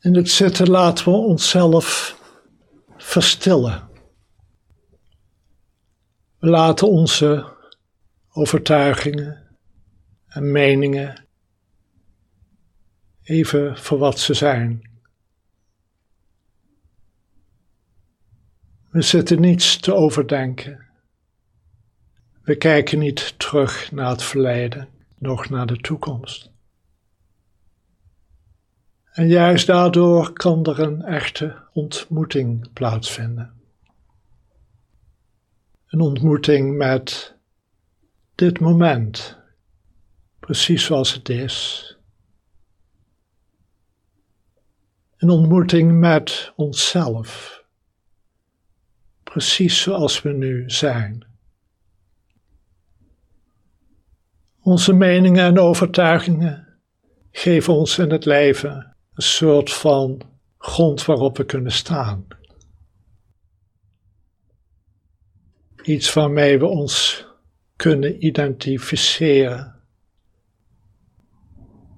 In het zitten laten we onszelf verstillen. We laten onze overtuigingen en meningen even voor wat ze zijn. We zitten niets te overdenken. We kijken niet terug naar het verleden, nog naar de toekomst. En juist daardoor kan er een echte ontmoeting plaatsvinden. Een ontmoeting met dit moment, precies zoals het is. Een ontmoeting met onszelf, precies zoals we nu zijn. Onze meningen en overtuigingen geven ons in het leven soort van grond waarop we kunnen staan. Iets waarmee we ons kunnen identificeren.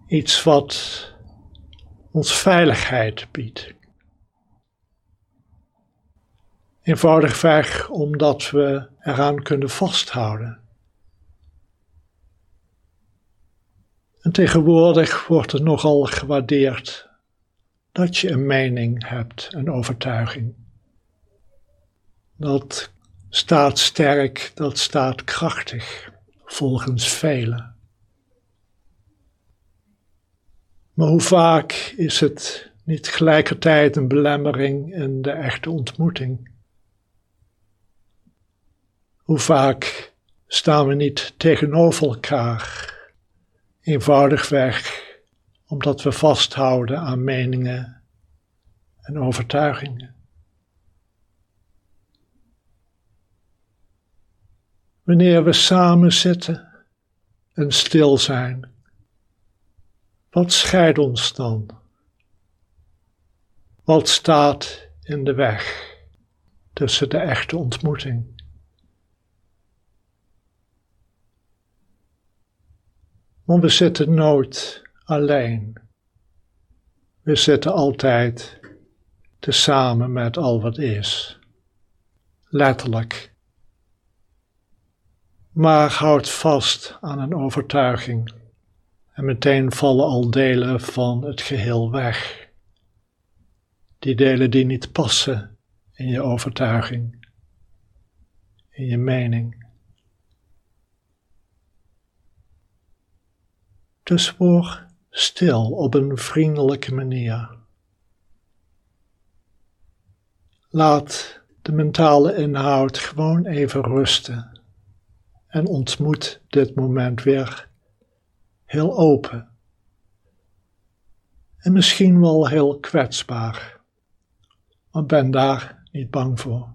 Iets wat ons veiligheid biedt. Eenvoudigweg omdat we eraan kunnen vasthouden. En tegenwoordig wordt het nogal gewaardeerd dat je een mening hebt, een overtuiging. Dat staat sterk, dat staat krachtig, volgens velen. Maar hoe vaak is het niet tegelijkertijd een belemmering in de echte ontmoeting? Hoe vaak staan we niet tegenover elkaar, eenvoudigweg omdat we vasthouden aan meningen en overtuigingen? Wanneer we samen zitten en stil zijn, wat scheidt ons dan? Wat staat in de weg tussen de echte ontmoeting? Want we zitten nooit alleen. We zitten altijd tezamen met al wat is. Letterlijk maar houd vast aan een overtuiging en meteen vallen al delen van het geheel weg. Die delen die niet passen in je overtuiging, in je mening. Dus word stil op een vriendelijke manier. Laat de mentale inhoud gewoon even rusten en ontmoet dit moment weer heel open. En misschien wel heel kwetsbaar, maar ben daar niet bang voor.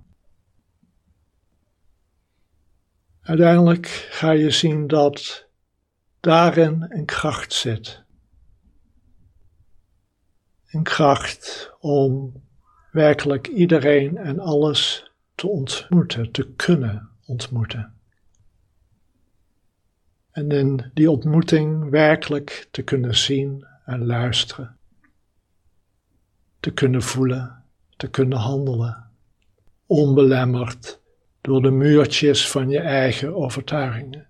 Uiteindelijk ga je zien dat daarin een kracht zit. Een kracht om werkelijk iedereen en alles te ontmoeten, te kunnen ontmoeten. En in die ontmoeting werkelijk te kunnen zien en luisteren, te kunnen voelen, te kunnen handelen, onbelemmerd door de muurtjes van je eigen overtuigingen.